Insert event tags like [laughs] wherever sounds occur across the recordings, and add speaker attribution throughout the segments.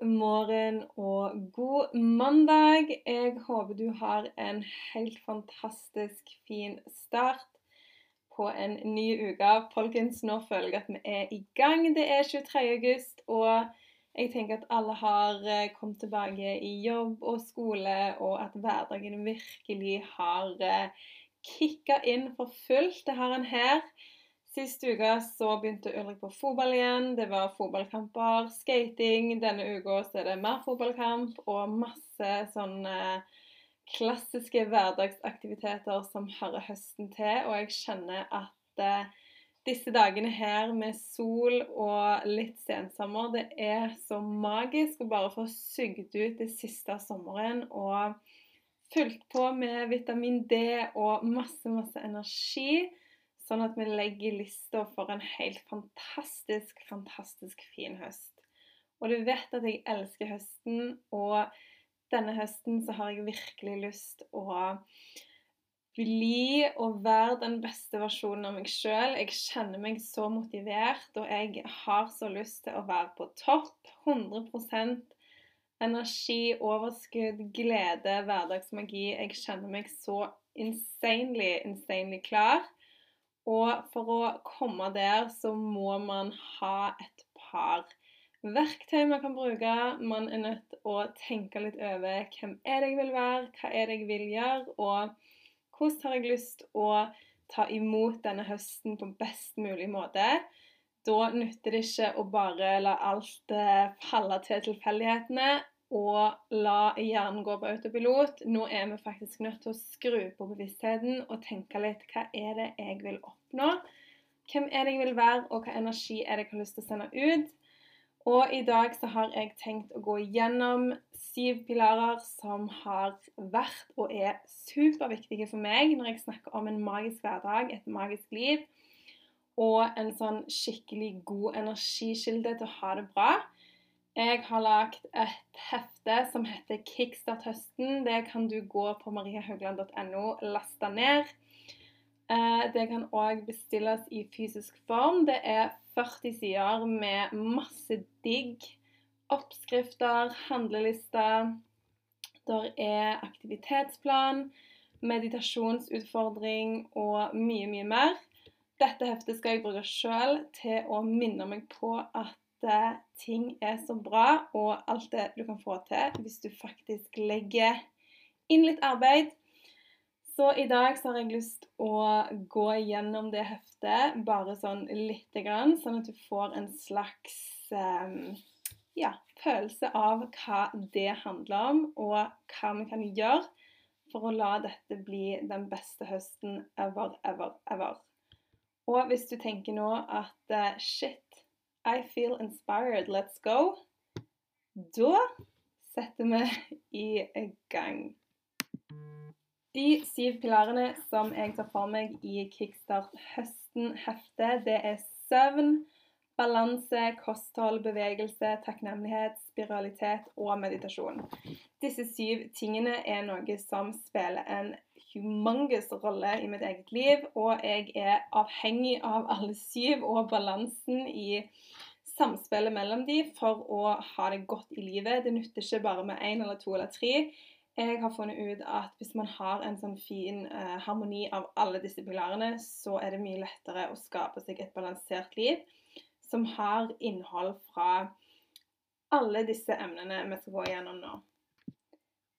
Speaker 1: God morgen og god mandag. Jeg håper du har en helt fantastisk fin start på en ny uke. Folkens, nå føler jeg at vi er i gang. Det er 23. august, og jeg tenker at alle har eh, kommet tilbake i jobb og skole, og at hverdagen virkelig har kicka inn for fullt. Det har en her. Sist uke så begynte Ulrik på fotball igjen. Det var fotballkamper, skating. Denne uka så er det mer fotballkamp og masse sånne klassiske hverdagsaktiviteter som hører høsten til. Og jeg kjenner at eh, disse dagene her med sol og litt sensommer, det er så magisk å bare få sugd ut det siste av sommeren og fylt på med vitamin D og masse, masse energi. Sånn at vi legger lista for en helt fantastisk, fantastisk fin høst. Og du vet at jeg elsker høsten, og denne høsten så har jeg virkelig lyst å bli og være den beste versjonen av meg sjøl. Jeg kjenner meg så motivert, og jeg har så lyst til å være på topp. 100% energi, overskudd, glede, hverdagsmagi. Jeg kjenner meg så insanely, insanely klar. Og for å komme der, så må man ha et par verktøy man kan bruke. Man er nødt til å tenke litt over hvem er det jeg vil være, hva er det jeg vil gjøre, og hvordan har jeg lyst å ta imot denne høsten på best mulig måte. Da nytter det ikke å bare la alt eh, falle til tilfeldighetene og la hjernen gå på autopilot. Nå er vi faktisk nødt til å skru på bevisstheten og tenke litt hva er det jeg vil oppnå? Hvem er det jeg vil være, og hva energi er det jeg har lyst til å sende ut? Og i dag så har jeg tenkt å gå gjennom syv pilarer som har vært og er superviktige for meg når jeg snakker om en magisk hverdag, et magisk liv, og en sånn skikkelig god energikilde til å ha det bra. Jeg har lagd et hefte som heter Kickstart høsten. Det kan du gå på mariahaugland.no, laste ned. Eh, det kan òg bestilles i fysisk form. Det er 40 sider med masse digg. Oppskrifter, handlelister. Der er aktivitetsplan, meditasjonsutfordring og mye, mye mer. Dette heftet skal jeg bruke sjøl til å minne meg på at ting er så bra, og alt det du kan få til hvis du faktisk legger inn litt arbeid. Så i dag så har jeg lyst å gå gjennom det heftet bare sånn lite grann, sånn at du får en slags um, ja, følelse av hva det handler om, og hva vi kan gjøre for å la dette bli den beste høsten ever, ever, ever. Og hvis du tenker nå at uh, shit, i feel inspired. Let's go. Da setter vi i gang. De syv pilarene som jeg tar for meg i Kickstart høsten-heftet, det er søvn, balanse, kosthold, bevegelse, takknemlighet, spiralitet og meditasjon. Disse syv tingene er noe som spiller en humongous rolle i mitt eget liv, og jeg er avhengig av alle syv og balansen i samspillet mellom de for å ha det godt i livet. Det nytter ikke bare med én eller to eller tre. Jeg har funnet ut at hvis man har en sånn fin eh, harmoni av alle disse pilarene, så er det mye lettere å skape seg et balansert liv som har innhold fra alle disse emnene vi skal gå igjennom nå.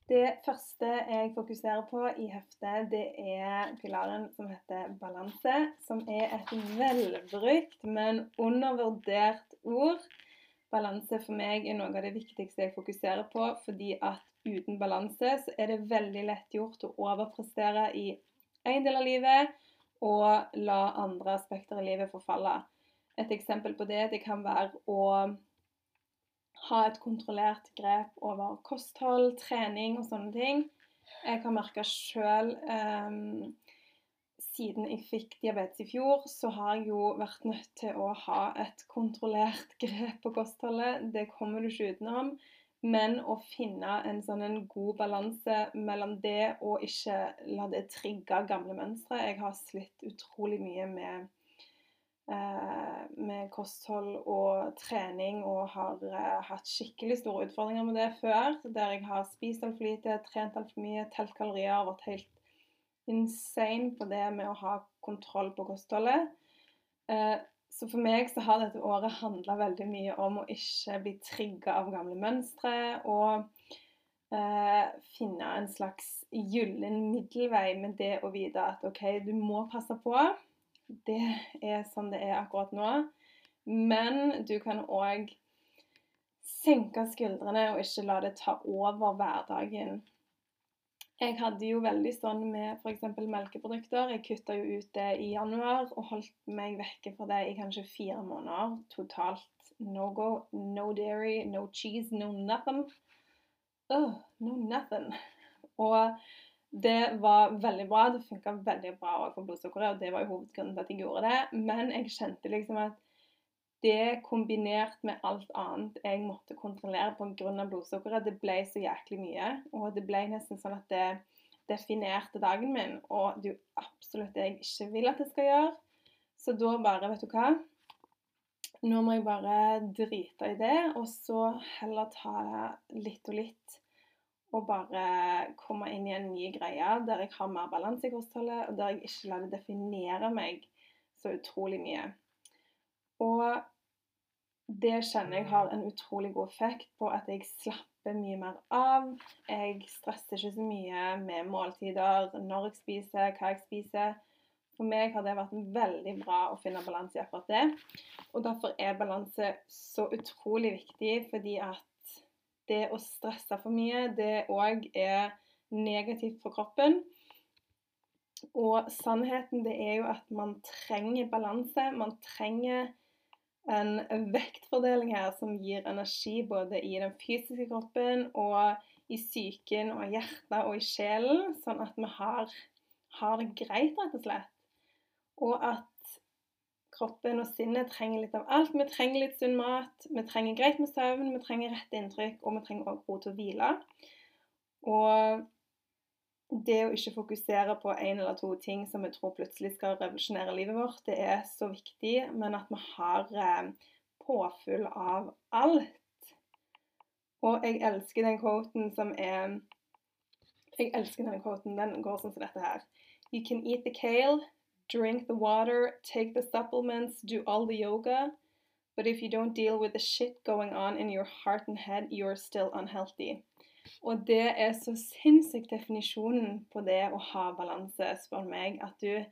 Speaker 1: Det første jeg fokuserer på i heftet, det er pilaren som heter balanse. Som er et velbrukt, men undervurdert ord. Balanse for meg er noe av det viktigste jeg fokuserer på, fordi at uten balanse så er det veldig lett gjort å overprestere i en del av livet og la andre aspekter i livet forfalle. Et eksempel på det det kan være å ha et kontrollert grep over kosthold, trening og sånne ting. Jeg har merka sjøl um, siden jeg fikk diabetes i fjor, så har jeg jo vært nødt til å ha et kontrollert [laughs] grep på kostholdet. Det kommer du ikke utenom. Men å finne en sånn en god balanse mellom det og ikke la det trigge gamle mønstre. Jeg har slitt utrolig mye med, eh, med kosthold og trening og har eh, hatt skikkelig store utfordringer med det før. Der jeg har spist altfor lite, trent altfor mye, telt kalorier, vært helt insane på det med å ha kontroll på kostholdet. Eh, så for meg så har dette året handla veldig mye om å ikke bli trigga av gamle mønstre og eh, finne en slags gyllen middelvei med det å vite at OK, du må passe på. Det er sånn det er akkurat nå. Men du kan òg senke skuldrene og ikke la det ta over hverdagen. Jeg hadde jo veldig sånn med f.eks. melkeprodukter. Jeg kutta jo ut det i januar og holdt meg vekke fra det i kanskje fire måneder. Totalt no go, no dairy, no cheese, no nothing. Uh, no nothing. Og det var veldig bra. Det funka veldig bra for blodsukkeret, og det var jo hovedgrunnen til at jeg gjorde det. Men jeg kjente liksom at det kombinert med alt annet jeg måtte kontrollere pga. blodsukkeret, det ble så jæklig mye. Og det ble nesten sånn at det definerte dagen min, og det er jo absolutt det jeg ikke vil at det skal gjøre. Så da bare, vet du hva Nå må jeg bare drite i det, og så heller ta litt og litt. Og bare komme inn i en ny greie der jeg har mer balanse i kostholdet, og der jeg ikke lar det definere meg så utrolig mye. Og det kjenner jeg har en utrolig god effekt på at jeg slapper mye mer av. Jeg stresser ikke så mye med måltider, når jeg spiser, hva jeg spiser. For meg har det vært veldig bra å finne balanse i akkurat det. Og derfor er balanse så utrolig viktig, fordi at det å stresse for mye, det òg er negativt for kroppen. Og sannheten det er jo at man trenger balanse. Man trenger en vektfordeling her som gir energi både i den fysiske kroppen og i psyken og i hjertet og i sjelen, sånn at vi har, har, det greit, rett og slett. Og at kroppen og sinnet trenger litt av alt. Vi trenger litt sunn mat, vi trenger greit med søvn, vi trenger rett inntrykk, og vi trenger også ro til å hvile. Og det å ikke fokusere på én eller to ting som vi tror plutselig skal revolusjonere livet vårt, det er så viktig, men at vi har eh, påfyll av alt. Og jeg elsker den quoten som er Jeg elsker denne quoten. Den går sånn som dette her. You can eat the kale, drink the water, take the supplements, do all the yoga. But if you don't deal with the shit going on in your heart and head, you're still unhealthy. Og det er så sinnssykt definisjonen på det å ha balanse, spør meg. At du,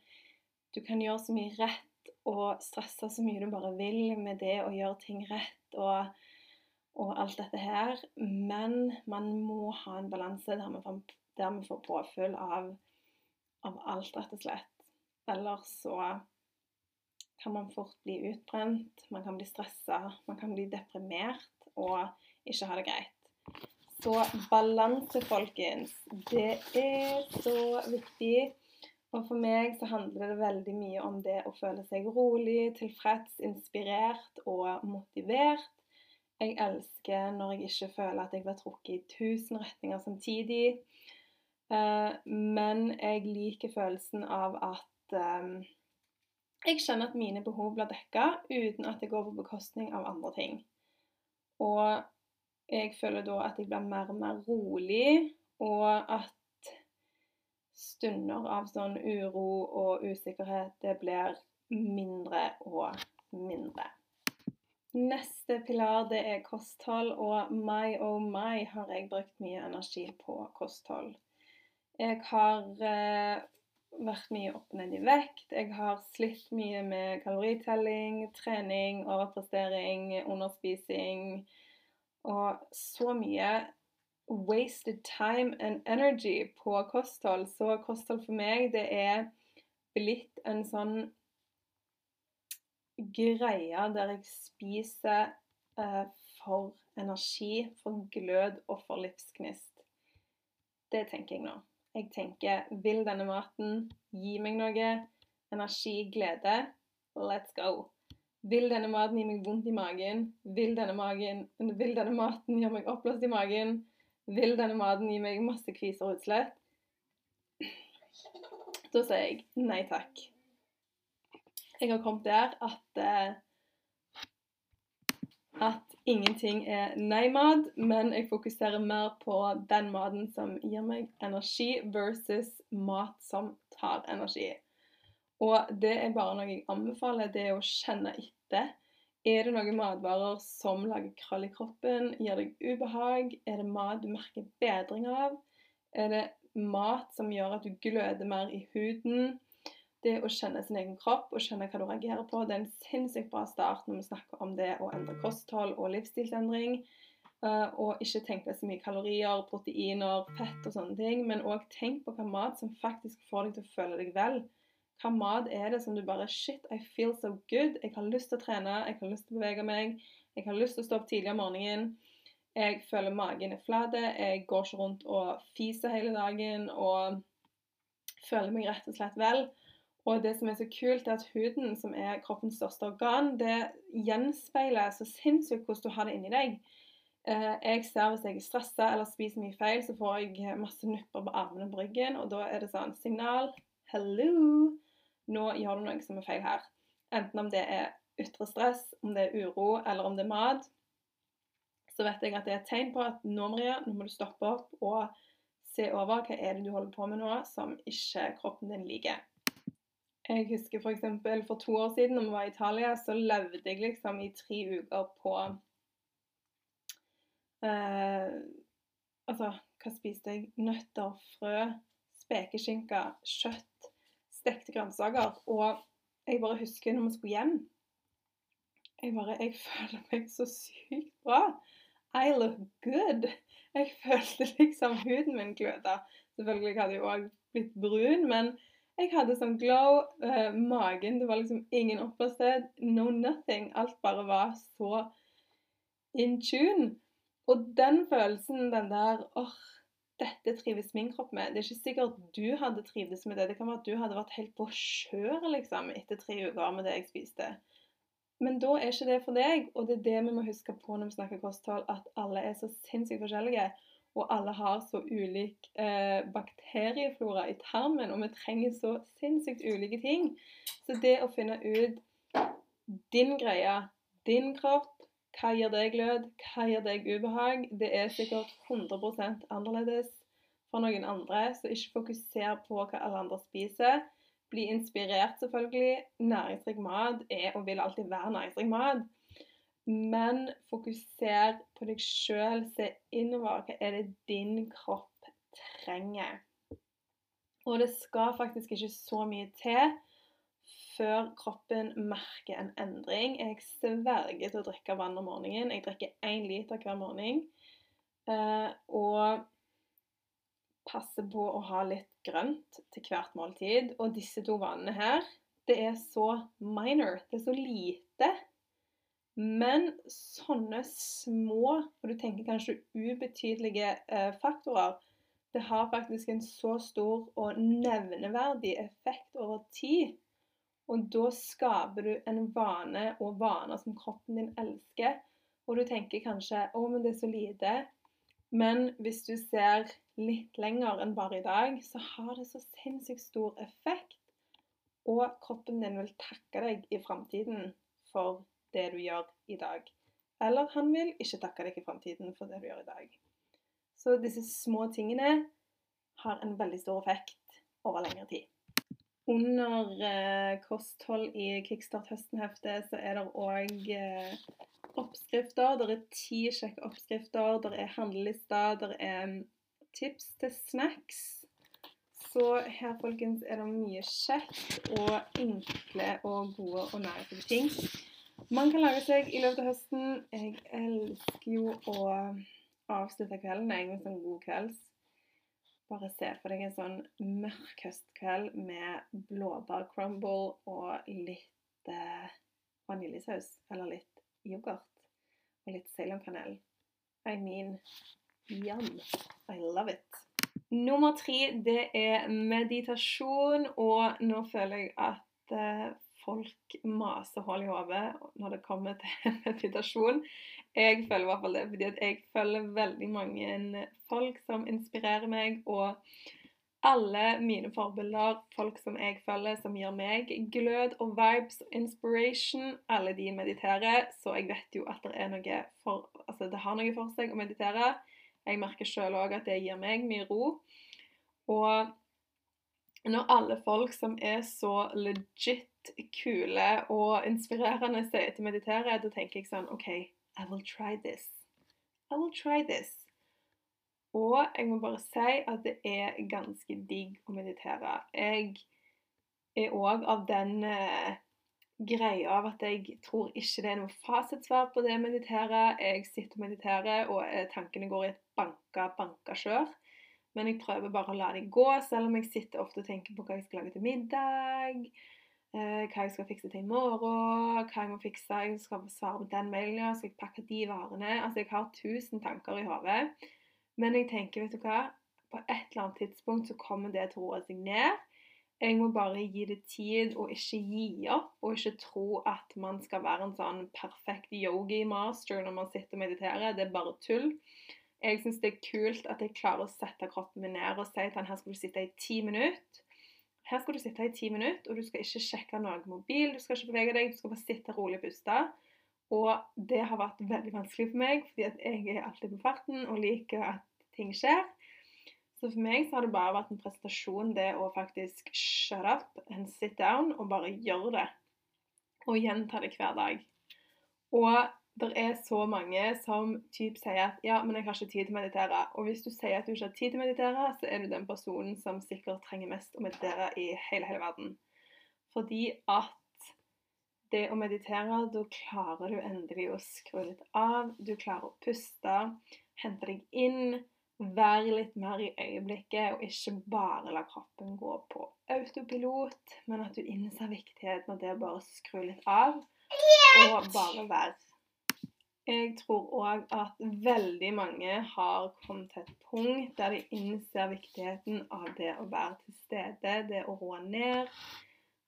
Speaker 1: du, kan gjøre så mye rett og stresse så mye du bare vil med det å gjøre ting rett og, og alt dette her. Men man må ha en balanse der, vi får påfyll av, av alt, rett og slett. Ellers så kan man fort bli utbrent, man kan bli stressa, man kan bli deprimert og ikke ha det greit. Så balanse, folkens, det er så viktig. Og for meg så handler det veldig mye om det å føle seg rolig, tilfreds, inspirert og motivert. Jeg elsker når jeg ikke føler at jeg blir trukket i tusen retninger samtidig. Eh, men jeg liker følelsen av at eh, jeg kjenner at mine behov blir dekka uten at det går på bekostning av andre ting. Og jeg føler da at jeg blir mer og mer rolig, og at stunder av sånn uro og usikkerhet, det blir mindre og mindre. Neste pilar det er kosthold, og my oh my har jeg brukt mye energi på kosthold. Jeg har eh, vært mye opp ned i vekt. Jeg har slitt mye med kaloritelling, trening, overprestering, underspising og så mye wasted time and energy på kosthold. Så kosthold for meg, det er blitt en sånn greie der jeg spiser eh, for energi, for glød og for livsgnist. Det tenker jeg nå. Jeg tenker vil denne maten gi meg noe? Energi, glede? Let's go. Vil denne maten gi meg vondt i magen? Vil denne, magen, vil denne maten gjøre meg oppblåst i magen? Vil denne maten gi meg masse kviser og utslett? Da sier jeg nei takk. Jeg har kommet der at eh, at ingenting er nei-mat, men jeg fokuserer mer på den maten som gir meg energi, versus mat som tar energi. Og det er bare noe jeg anbefaler, det er å kjenne etter. Er det noen matvarer som lager krøll i kroppen, gir deg ubehag? Er det mat du merker bedring av? Er det mat som gjør at du gløder mer i huden? Det å kjenne sin egen kropp og kjenne hva du reagerer på, det er en sinnssykt bra start når vi snakker om det å endre kosthold og livsstilsendring. Uh, og ikke tenke så mye kalorier, proteiner, fett og sånne ting, men òg tenk på hva mat som faktisk får deg til å føle deg vel. Hva mat er det som du bare Shit, I feel so good. Jeg har lyst til å trene, jeg har lyst til å bevege meg, jeg har lyst til å stå opp tidlig om morgenen. Jeg føler magen er flat, jeg går ikke rundt og fiser hele dagen og føler meg rett og slett vel. Og det som er så kult, er at huden, som er kroppens største organ, det gjenspeiler så sinnssykt hvordan du har det inni deg. Eh, jeg ser hvis jeg er stressa eller spiser mye feil, så får jeg masse nupper på armene og ryggen. Og da er det sånn signal Hello! Nå gjør du noe som er feil her. Enten om det er ytre stress, om det er uro, eller om det er mat. Så vet jeg at det er et tegn på at nå, Maria, nå må du stoppe opp og se over hva er det du holder på med nå som ikke kroppen din liker. Jeg husker f.eks. For, for to år siden, når vi var i Italia, så levde jeg liksom i tre uker på eh, Altså, hva spiste jeg? Nøtter, frø, spekeskinke, kjøtt, stekte grønnsaker. Og jeg bare husker når vi skulle hjem Jeg bare Jeg [laughs] føler meg så sykt bra. I look good. Jeg [laughs] følte liksom huden min gløda. Selvfølgelig hadde jeg òg blitt brun, men jeg hadde sånn glow. Uh, magen Det var liksom ingen oppblåsthet. No nothing. Alt bare var så in tune. Og den følelsen, den der åh, oh, dette trives min kropp med. Det er ikke sikkert du hadde trivdes med det. Det kan være at du hadde vært helt på kjøret liksom, etter tre uker med det jeg spiste. Men da er ikke det for deg, og det er det vi må huske på når vi snakker kosthold, at alle er så sinnssykt forskjellige og alle har så ulik eh, bakterieflora i tarmen, og vi trenger så sinnssykt ulike ting. Så det å finne ut din greie, din kropp, hva gir deg glød, hva gir deg ubehag, det er sikkert 100% annerledes for noen andre, så ikke fokuser på hva alle andre spiser. Bli inspirert, selvfølgelig. Næringsrik mat er og vil alltid være næringsrik mat. Men fokuser på deg sjøl. Se innover. Hva er det din kropp trenger? Og det skal faktisk ikke så mye til før kroppen merker en endring. Jeg sverger til å drikke vann om morgenen. Jeg drikker én liter hver morgen. Eh, og passer på å ha litt grønt til hvert måltid. Og disse to vannene her, det er så minor. Det er så lite. Men sånne små, og du tenker kanskje ubetydelige eh, faktorer, det har faktisk en så stor og nevneverdig effekt over tid. Og da skaper du en vane og vaner som kroppen din elsker. Og du tenker kanskje 'Å, men det er så lite'. Men hvis du ser litt lenger enn bare i dag, så har det så sinnssykt stor effekt. Og kroppen din vil takke deg i framtiden for det du gjør i dag. Eller han vil ikke takke deg i framtiden for det du gjør i dag. Så disse små tingene har en veldig stor effekt over lengre tid. Under eh, kosthold i Kickstart høsten-heftet så er det òg eh, oppskrifter. Det er ti kjekke oppskrifter, det er handlelister, det er mm, tips til snacks. Så her, folkens, er det mye kjekt og enkle og gode og næringsrike ting man kan lage seg i løpet av høsten. Jeg elsker jo å avslutte kvelden jeg, med sånn god kvelds. Bare se for deg en sånn mørk høstkveld med blåbærcrumble og litt eh, vaniljesaus eller litt yoghurt. og litt Ceylon-kanel. I mean, yum. I love it. Nummer tre, det er meditasjon, og nå føler jeg at eh, folk maser hull i hodet når det kommer til [laughs] meditasjon. Jeg føler i hvert fall det, fordi jeg følger veldig mange folk som inspirerer meg, og alle mine forbilder, folk som jeg følger, som gir meg glød og vibes og inspiration, alle de mediterer, så jeg vet jo at det for Altså, det har noe for seg å meditere. Jeg merker sjøl òg at det gir meg mye ro. Og når alle folk som er så legit kule og inspirerende til å meditere, da tenker jeg sånn OK, I will try this. I will try this. Og jeg må bare si at det er ganske digg å meditere. Jeg er òg av den eh, greia av at jeg tror ikke det er noe fasitsvar på det å meditere. Jeg sitter og mediterer, og eh, tankene går i et banka, banka kjør. Men jeg prøver bare å la dem gå, selv om jeg sitter ofte og tenker på hva jeg skal lage til middag. Eh, hva jeg skal fikse til i morgen, hva jeg må fikse. Jeg skal svare på den mailen, jeg Skal pakke de varene? Altså, jeg har tusen tanker i hodet. Men jeg tenker, vet du hva, på et eller annet tidspunkt så kommer det til å roe seg ned. Jeg må bare gi det tid og ikke gi opp, og ikke tro at man skal være en sånn perfekt yogi-master når man sitter og mediterer. Det er bare tull. Jeg syns det er kult at jeg klarer å sette kroppen min ned og si at han her skal du sitte i ti minutter. Her skal du sitte i ti minutter, og du skal ikke sjekke noe mobil, du skal ikke bevege deg, du skal bare sitte rolig og puste. Og det har vært veldig vanskelig for meg, fordi jeg er alltid på farten og liker at ting skjer. Så for meg så har det bare vært en prestasjon, det å faktisk shut up and sit down og bare gjøre det. Og gjenta det hver dag. Og det er så mange som typ sier at ja, men jeg har ikke tid til å meditere. Og hvis du sier at du ikke har tid til å meditere, så er du den personen som sikkert trenger mest å meditere i hele, hele verden. Fordi at det å meditere, da klarer du endelig å skru litt av. Du klarer å puste, hente deg inn være litt mer i øyeblikket, og ikke bare la kroppen gå på autopilot, men at du innser viktigheten av det å bare skru litt av og bare være. Jeg tror òg at veldig mange har kommet til et punkt der de innser viktigheten av det å være til stede, det å roe ned.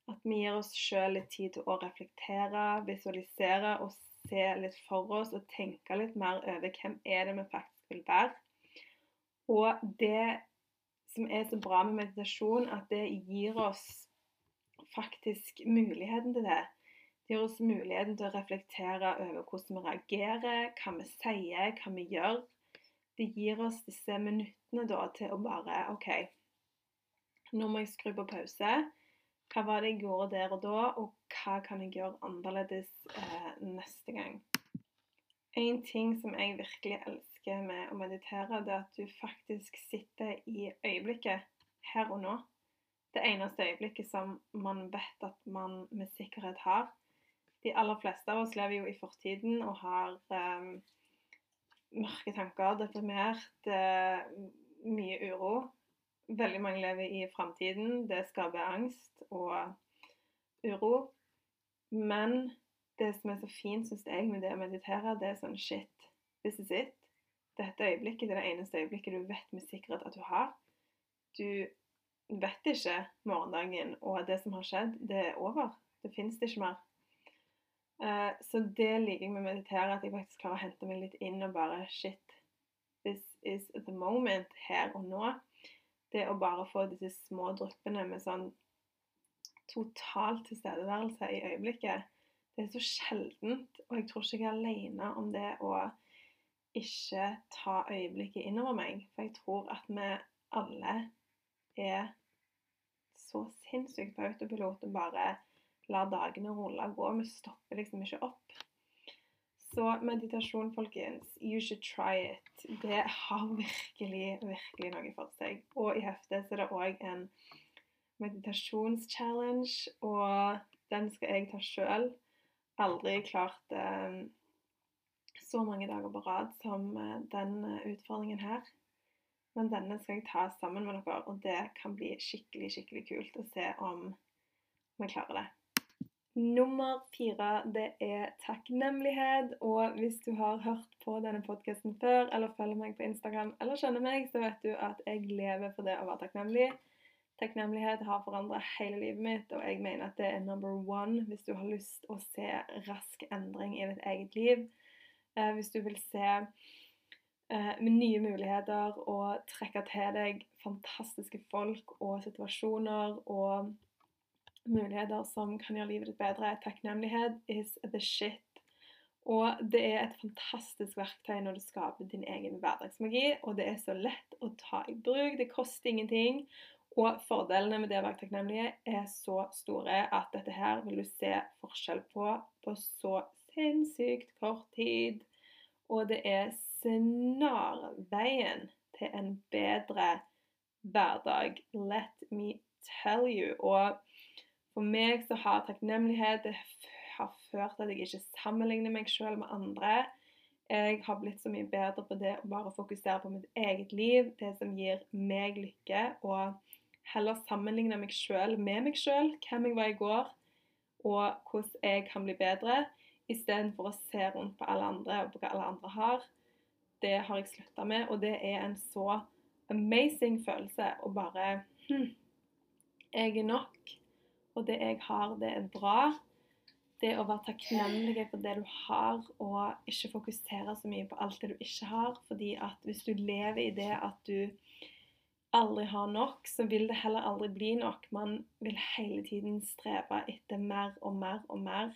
Speaker 1: At vi gir oss sjøl litt tid til å reflektere, visualisere og se litt for oss og tenke litt mer over hvem er det vi faktisk vil være. Og det som er så bra med meditasjon, at det gir oss faktisk muligheten til det. Det gir oss muligheten til å reflektere over hvordan vi reagerer, hva vi sier, hva vi gjør. Det gir oss disse minuttene da til å bare OK, nå må jeg skru på pause. Hva var det jeg gjorde der og da, og hva kan jeg gjøre annerledes eh, neste gang? En ting som jeg virkelig elsker med å meditere, det er at du faktisk sitter i øyeblikket, her og nå. Det eneste øyeblikket som man vet at man med sikkerhet har. De aller fleste av oss lever jo i fortiden og har um, mørke tanker, deprimert, uh, mye uro. Veldig mange lever i framtiden. Det skaper angst og uro. Men det som er så fint, syns jeg, med det å meditere, det er sånn shit, this is it dette øyeblikket det er det eneste øyeblikket du vet med sikkerhet at du har. Du vet ikke morgendagen, og det som har skjedd, det er over. Det fins det ikke mer. Uh, så det liker jeg med å meditere, at jeg faktisk klarer å hente meg litt inn og bare Shit, this is the moment, her og nå. Det å bare få disse små dryppene med sånn total tilstedeværelse i øyeblikket, det er så sjeldent. Og jeg tror ikke jeg er alene om det å ikke ta øyeblikket innover meg. For jeg tror at vi alle er så sinnssykt på autopilot og bare lar dagene rulle og gå. Vi stopper liksom ikke opp. Så meditasjon, folkens, you should try it. Det har virkelig, virkelig noe for seg. Og i heftet så er det òg en meditasjonschallenge, og den skal jeg ta sjøl. Aldri klart eh, så mange dager på rad som eh, den eh, utfordringen her. Men denne skal jeg ta sammen med dere, og det kan bli skikkelig, skikkelig kult å se om vi klarer det. Nummer fire det er takknemlighet. Og hvis du har hørt på denne podkasten før, eller følger meg på Instagram, eller kjenner meg, så vet du at jeg lever for det å være takknemlig. Takknemlighet har forandra hele livet mitt, og jeg mener at det er number one hvis du har lyst å se rask endring i ditt eget liv. Eh, hvis du vil se eh, med nye muligheter og trekke til deg fantastiske folk og situasjoner og muligheter som kan gjøre livet ditt bedre. Takknemlighet is the shit. Og det er et fantastisk verktøy når du skaper din egen hverdagsmagi, og det er så lett å ta i bruk. Det koster ingenting. Og fordelene med det å være takknemlig er så store at dette her vil du se forskjell på på så sinnssykt kort tid. Og det er snarveien til en bedre hverdag. Let me tell you. Og for meg så har takknemlighet det har ført at jeg ikke sammenligner meg selv med andre. Jeg har blitt så mye bedre på det å bare fokusere på mitt eget liv, det som gir meg lykke, og heller sammenligne meg selv med meg selv, hvem jeg var i går, og hvordan jeg kan bli bedre, istedenfor å se rundt på alle andre og på hva alle andre har. Det har jeg slutta med, og det er en så amazing følelse å bare hm, Jeg er nok og det jeg har, det er bra. Det å være takknemlig for det du har, og ikke fokusere så mye på alt det du ikke har. fordi at hvis du lever i det at du aldri har nok, så vil det heller aldri bli nok. Man vil hele tiden strebe etter mer og mer og mer.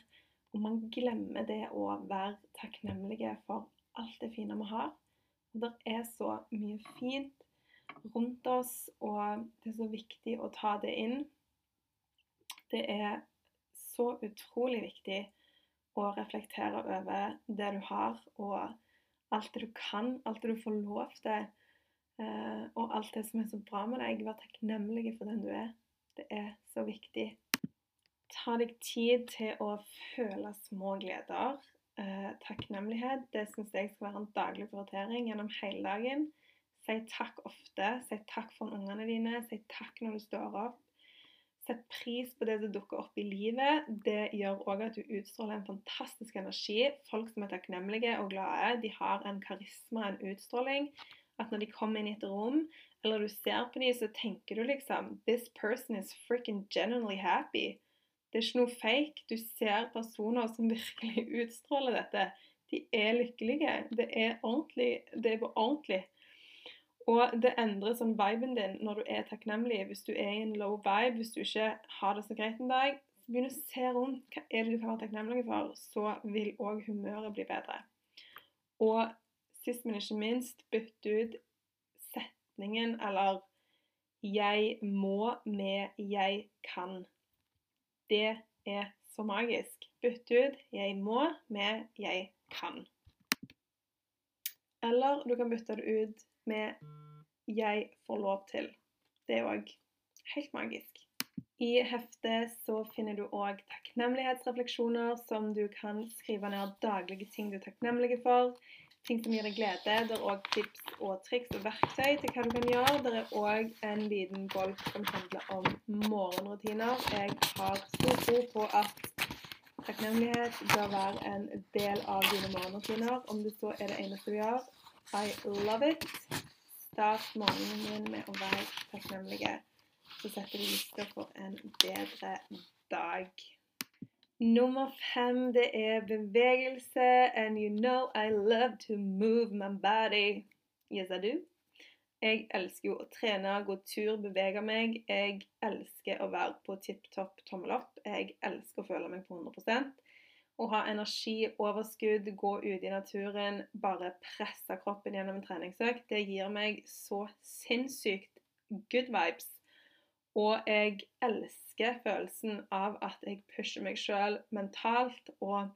Speaker 1: Og man glemmer det å være takknemlige for alt det fine vi har. Det er så mye fint rundt oss, og det er så viktig å ta det inn. Det er så utrolig viktig å reflektere over det du har, og alt det du kan, alt det du får lov til, eh, og alt det som er så bra med deg. Vær takknemlig for den du er. Det er så viktig. Ta deg tid til å føle små gleder. Eh, takknemlighet det syns jeg skal være en daglig prioritering gjennom hele dagen. Si takk ofte. Si takk for ungene dine. Si takk når du står opp. Sett pris på det som dukker opp i livet. Det gjør òg at du utstråler en fantastisk energi. Folk som er takknemlige og glade, de har en karisma, en utstråling. At når de kommer inn i et rom, eller du ser på dem, så tenker du liksom This person is freaking genuinely happy. Det er ikke noe fake. Du ser personer som [laughs] virkelig utstråler dette. De er lykkelige. Det er ordentlig. Det er på ordentlig. Og det endrer sånn viben din når du er takknemlig. Hvis du er i en low vibe, hvis du ikke har det så greit en dag, så begynn å se rundt hva er det du kan være takknemlig for, så vil òg humøret bli bedre. Og sist, men ikke minst, bytt ut setningen eller 'jeg må' med 'jeg kan'. Det er så magisk. Bytt ut 'jeg må' med 'jeg kan'. Eller du kan bytte det ut med 'jeg får lov til'. Det er òg helt magisk. I heftet så finner du òg takknemlighetsrefleksjoner som du kan skrive ned daglige ting du er takknemlige for. Ting som gir deg glede. Det er òg tips og triks og verktøy til hva du kan gjøre. Det er òg en liten bolk som handler om morgenrutiner. Jeg har stor tro på at takknemlighet bør være en del av dine morgenrutiner, om det så er det eneste du gjør. I love it. Start morgenen din med å være takknemlige. Så setter du lista for en bedre dag. Nummer fem, det er bevegelse. And you know I love to move my body. Yes, I do. Jeg elsker jo å trene, gå tur, bevege meg. Jeg elsker å være på tipp topp tommel opp. Jeg elsker å føle meg på 100 å ha energi, overskudd, gå ut i naturen, bare presse kroppen gjennom en treningsøkt, det gir meg så sinnssykt good vibes. Og jeg elsker følelsen av at jeg pusher meg sjøl mentalt. Og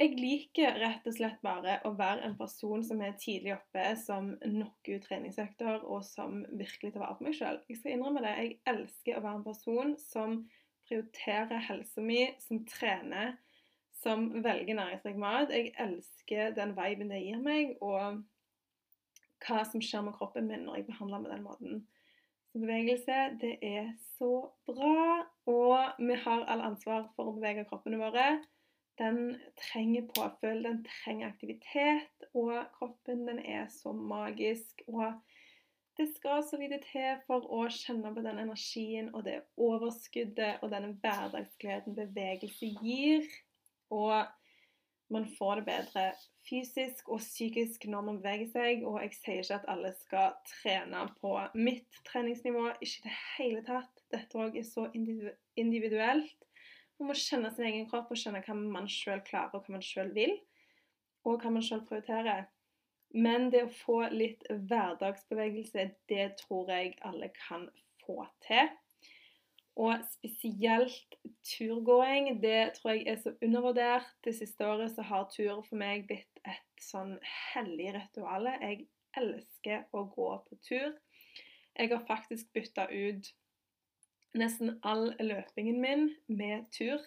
Speaker 1: jeg liker rett og slett bare å være en person som er tidlig oppe, som knocker ut treningsøkter, og som virkelig tar vare på meg sjøl. Jeg skal innrømme det. Jeg elsker å være en person som prioriterer helsa mi, som trener, som velger næringsrik mat. Jeg elsker den viben det gir meg, og hva som skjer med kroppen min når jeg behandler med den måten. Bevegelse, det er så bra. Og vi har all ansvar for å bevege kroppene våre. Den trenger påfyll, den trenger aktivitet, og kroppen den er så magisk. Og det skal så lite til for å kjenne på den energien og det overskuddet og denne hverdagsgleden bevegelse gir. Og man får det bedre fysisk og psykisk når man beveger seg. Og jeg sier ikke at alle skal trene på mitt treningsnivå. Ikke i det hele tatt. Dette òg er så individuelt. Man må kjenne sin egen kropp og kjenne hva man sjøl klarer, og hva man sjøl vil. Og hva man sjøl prioriterer. Men det å få litt hverdagsbevegelse, det tror jeg alle kan få til. Og spesielt turgåing. Det tror jeg er så undervurdert. Det siste året så har tur for meg blitt et sånn hellig ritual. Jeg elsker å gå på tur. Jeg har faktisk bytta ut nesten all løpingen min med tur.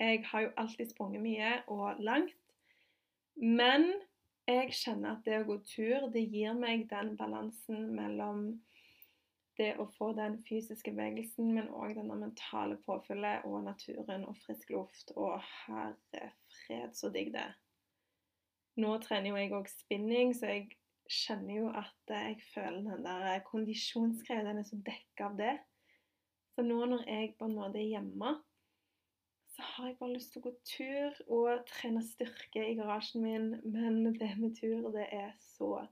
Speaker 1: Jeg har jo alltid sprunget mye og langt. Men jeg kjenner at det å gå tur, det gir meg den balansen mellom det å få den fysiske bevegelsen, men òg denne mentale påfyllet og naturen og frisk luft. Og herre fred, så digg det Nå trener jo jeg òg spinning, så jeg kjenner jo at jeg føler den der kondisjonsgreia, den er så dekka av det. Så nå når jeg på en måte er hjemme, så har jeg bare lyst til å gå tur og trene styrke i garasjen min, men det med tur, det er så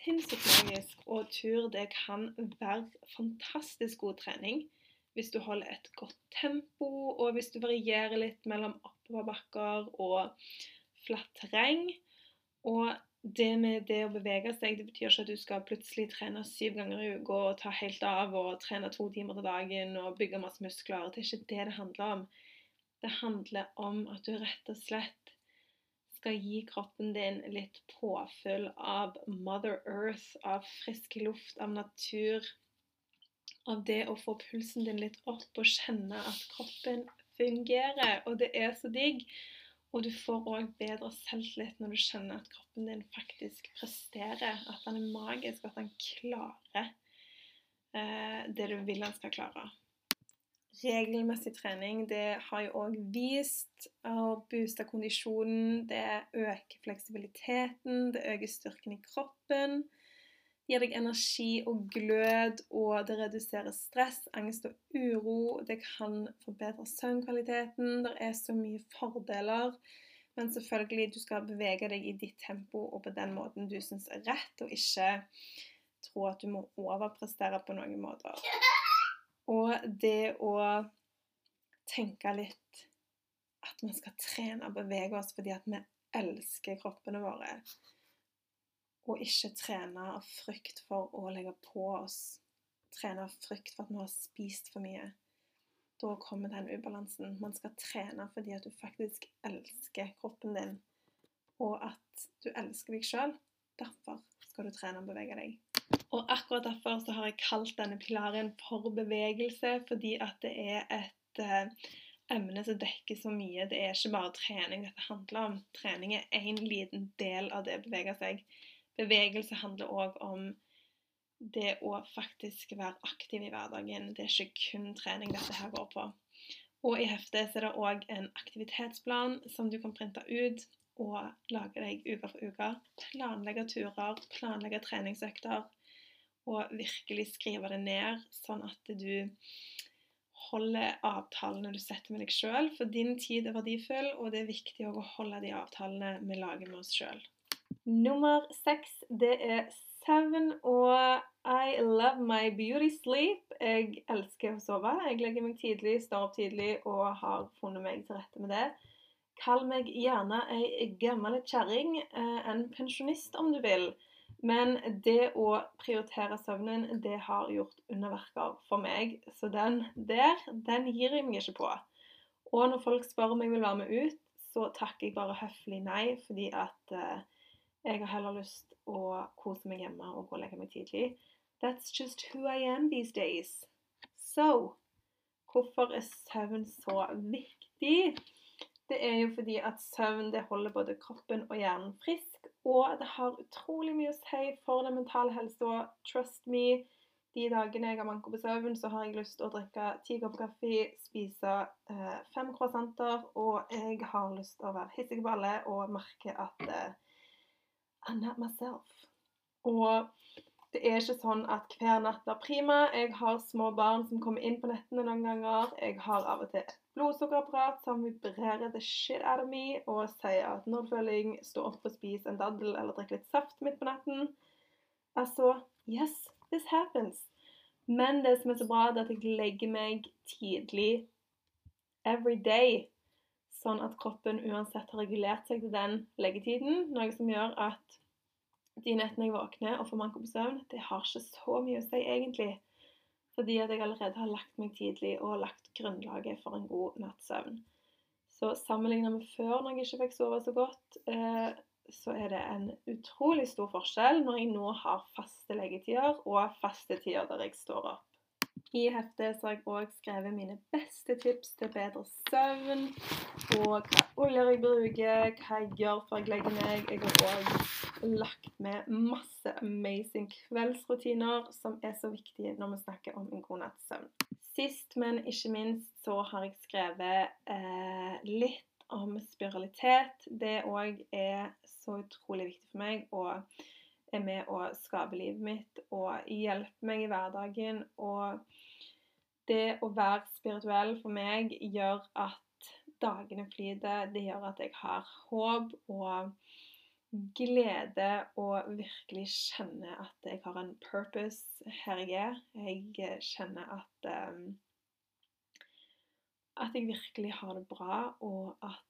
Speaker 1: sinnssykt magisk. Og tur det kan være fantastisk god trening hvis du holder et godt tempo, og hvis du varierer litt mellom oppoverbakker og flatt terreng. Og det med det å bevege seg, det betyr ikke at du skal plutselig trene syv ganger i uka og ta helt av og trene to timer til dagen og bygge masse muskler. Det er ikke det det handler om. Det handler om at du rett og slett skal gi kroppen din litt påfyll av Mother Earth, av frisk luft, av natur. Av det å få pulsen din litt opp og kjenne at kroppen fungerer. Og det er så digg. Og du får òg bedre selvtillit når du kjenner at kroppen din faktisk presterer. At den er magisk, at den klarer eh, det du vil den skal klare regelmessig trening det har jo òg vist å booste kondisjonen. Det øker fleksibiliteten, det øker styrken i kroppen. Det gir deg energi og glød, og det reduserer stress, angst og uro. Det kan forbedre søvnkvaliteten. Det er så mye fordeler. Men selvfølgelig, du skal bevege deg i ditt tempo og på den måten du syns er rett, og ikke tro at du må overprestere på noen måter. Og det å tenke litt at vi skal trene og bevege oss fordi at vi elsker kroppene våre, og ikke trene av frykt for å legge på oss, trene av frykt for at vi har spist for mye. Da kommer den ubalansen. Man skal trene fordi at du faktisk elsker kroppen din, og at du elsker deg sjøl. Derfor skal du trene og bevege deg. Og akkurat derfor så har jeg kalt denne pilaren for bevegelse, fordi at det er et eh, emne som dekker så mye. Det er ikke bare trening dette handler om. Trening er én liten del av det å bevege seg. Bevegelse handler òg om det å faktisk være aktiv i hverdagen. Det er ikke kun trening dette her går på. Og i heftet er det òg en aktivitetsplan som du kan printe ut og lage deg uke for uke. Planlegge turer, planlegge treningsøkter og virkelig skrive det ned, sånn at du holder avtalene du setter med deg sjøl. For din tid er verdifull, og det er viktig å holde de avtalene vi lager med oss sjøl. Nummer seks, det er søvn, og I love my beauty sleep. Jeg elsker å sove. Jeg legger meg tidlig, står opp tidlig og har funnet meg til rette med det. Kall meg gjerne ei gammel kjerring, eh, en pensjonist om du vil. Men det å prioritere søvnen, det har gjort underverker for meg. Så den der, den gir jeg meg ikke på. Og når folk spør om jeg vil være med ut, så takker jeg bare høflig nei, fordi at eh, jeg har heller lyst å kose meg hjemme og gå og legge meg tidlig. That's just who I am these days. So hvorfor er søvn så viktig? Det er jo fordi at søvn det holder både kroppen og hjernen frisk og det har utrolig mye å si for den mentale helsa. Trust me. De dagene jeg har manko på søvn, så har jeg lyst til å drikke ti kopper kaffe, spise eh, fem croissanter, og jeg har lyst til å være hissig på alle og merke at eh, I'm not myself. Og det er ikke sånn at hver natt er prima. Jeg har små barn som kommer inn på nettene noen ganger. Jeg har av og til et blodsukkerapparat som vibrerer the shit out of me og sier at jeg stå opp og spise en daddel eller drikke litt saft midt på natten Altså, yes, this happens. Men det som er så bra, er at jeg legger meg tidlig every day. Sånn at kroppen uansett har regulert seg til den leggetiden. Noe som gjør at de nettene jeg våkner og får manko på søvn, det har ikke så mye å si egentlig. Fordi at jeg allerede har lagt meg tidlig og lagt grunnlaget for en god natts søvn. Så sammenlignet med før, når jeg ikke fikk sove så godt, eh, så er det en utrolig stor forskjell når jeg nå har faste legetider og faste tider der jeg står opp. I heftet så har jeg òg skrevet mine beste tips til bedre søvn. Og hva oljer jeg bruker, hva jeg gjør før jeg legger meg. Jeg har òg lagt med masse amazing kveldsrutiner som er så viktige når vi snakker om en god natts søvn. Sist, men ikke minst, så har jeg skrevet eh, litt om spiralitet. Det òg er så utrolig viktig for meg og er med å skape livet mitt og hjelpe meg i hverdagen. Og det å være spirituell for meg gjør at dagene flyter. Det gjør at jeg har håp og glede og virkelig kjenner at jeg har en purpose her jeg er. Jeg kjenner at um, at jeg virkelig har det bra, og at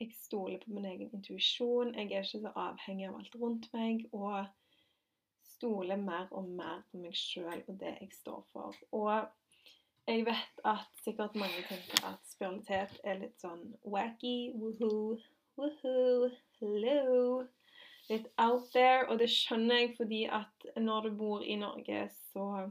Speaker 1: jeg stoler på min egen intuisjon. Jeg er ikke så avhengig av alt rundt meg, og stoler mer og mer på meg sjøl og det jeg står for. Og jeg vet at sikkert mange tenker at spiralitet er litt sånn wacky, woohoo, woohoo, hello. Litt out there. Og det skjønner jeg fordi at når du bor i Norge, så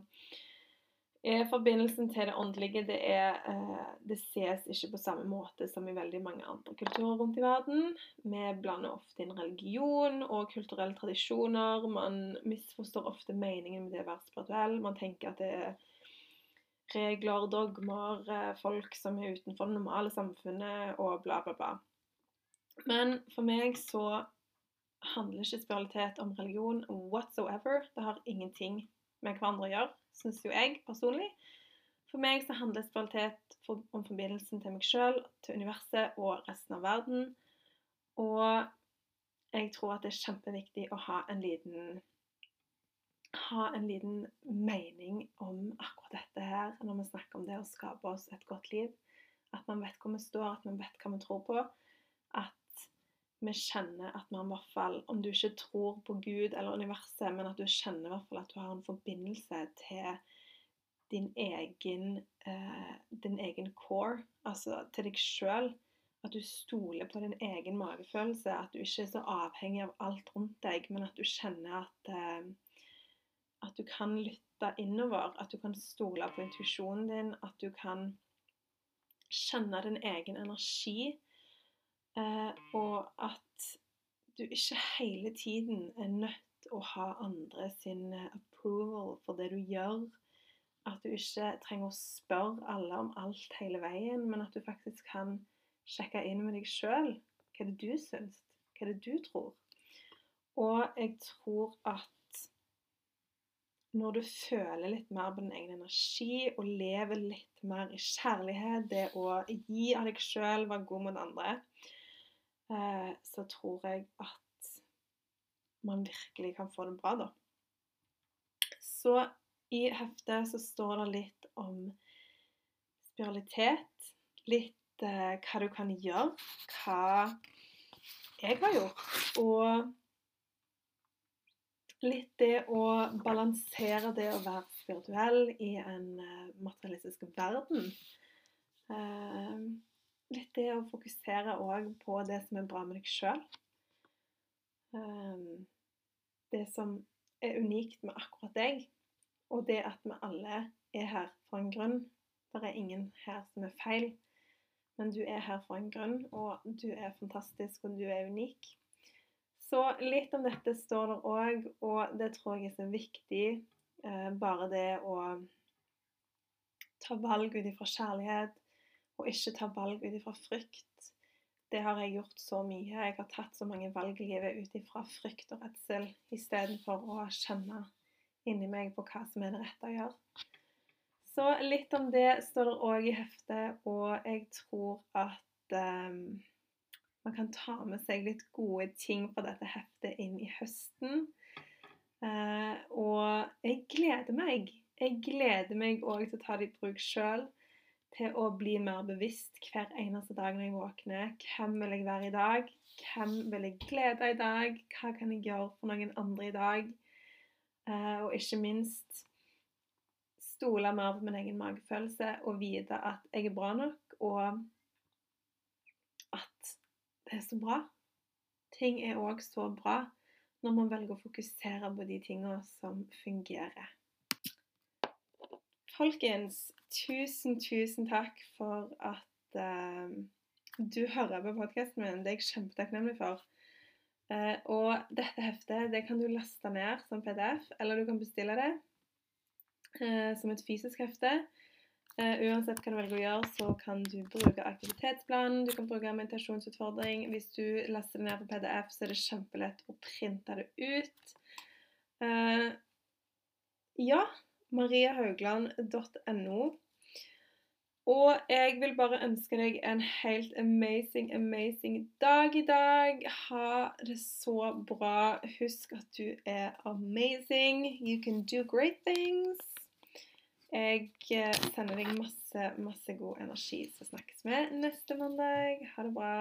Speaker 1: forbindelsen til det åndelige det, er, eh, det ses ikke på samme måte som i veldig mange andre kulturer rundt i verden. Vi blander ofte inn religion og kulturelle tradisjoner. Man misforstår ofte meningen med det å være spirituell. Man tenker at det er regler, dogmer, eh, folk som er utenfor det normale samfunnet og bla, bla, bla. Men for meg så handler ikke spiritualitet om religion whatsoever. Det har ingenting med hverandre å gjøre syns jo jeg personlig. For meg så handler spiritualitet om forbindelsen til meg sjøl, til universet og resten av verden. Og jeg tror at det er kjempeviktig å ha en liten ha en liten mening om akkurat dette her når vi snakker om det å skape oss et godt liv. At man vet hvor vi står, at man vet hva vi tror på. Vi kjenner at man i hvert fall, om du ikke tror på Gud eller universet, men at du kjenner i hvert fall at du har en forbindelse til din egen, eh, din egen core, altså til deg sjøl. At du stoler på din egen magefølelse. At du ikke er så avhengig av alt rundt deg, men at du kjenner at, eh, at du kan lytte innover. At du kan stole på intuisjonen din. At du kan kjenne din egen energi. Eh, og at du ikke hele tiden er nødt til å ha andre sin eh, approval for det du gjør. At du ikke trenger å spørre alle om alt hele veien, men at du faktisk kan sjekke inn med deg sjøl. Hva er det du syns? Hva er det du tror? Og jeg tror at når du føler litt mer på din egen energi og lever litt mer i kjærlighet, det å gi av deg sjøl, være god mot andre, så tror jeg at man virkelig kan få det bra, da. Så i heftet så står det litt om spiralitet. Litt eh, hva du kan gjøre. Hva jeg har gjort. Og litt det å balansere det å være spirituell i en eh, materialistisk verden. Eh, det å fokusere òg på det som er bra med deg sjøl. Ehm, det som er unikt med akkurat deg, og det at vi alle er her for en grunn. Det er ingen her som er feil, men du er her for en grunn, og du er fantastisk, og du er unik. Så litt om dette står der òg, og det tror jeg er så viktig Eh, bare det å ta valg ut ifra kjærlighet, og ikke ta valg ut ifra frykt. Det har jeg gjort så mye. Jeg har tatt så mange valg i livet ut ifra frykt og redsel istedenfor å kjenne inni meg på hva som er det rette å gjøre. Så litt om det står det òg i heftet, og jeg tror at um, man kan ta med seg litt gode ting fra dette heftet inn i høsten. Uh, og jeg gleder meg. Jeg gleder meg òg til å ta det i bruk sjøl til å bli mer bevisst hver eneste dag når jeg våkner. Hvem vil jeg være i dag? Hvem vil jeg glede i dag? Hva kan jeg gjøre for noen andre i dag? Uh, og ikke minst stole mer på min egen magefølelse og vite at jeg er bra nok, og at det er så bra. Ting er òg så bra når man velger å fokusere på de tingene som fungerer. Folkens, tusen, tusen takk for at uh, du hører på podkasten min. Det er jeg kjempetakknemlig for. Uh, og dette heftet det kan du laste ned som PDF, eller du kan bestille det uh, som et fysisk hefte. uansett hva du velger å gjøre, så kan du bruke aktivitetsplanen, du kan bruke meditasjonsutfordring. Hvis du laster det ned på PDF, så er det kjempelett å printe det ut. ja, mariahaugland.no. Og jeg vil bare ønske deg en helt amazing, amazing dag i dag. Ha det så bra. Husk at du er amazing. You can do great things. Jeg eh, sender deg masse, masse god energi, så snakkes vi neste mandag. Ha det bra.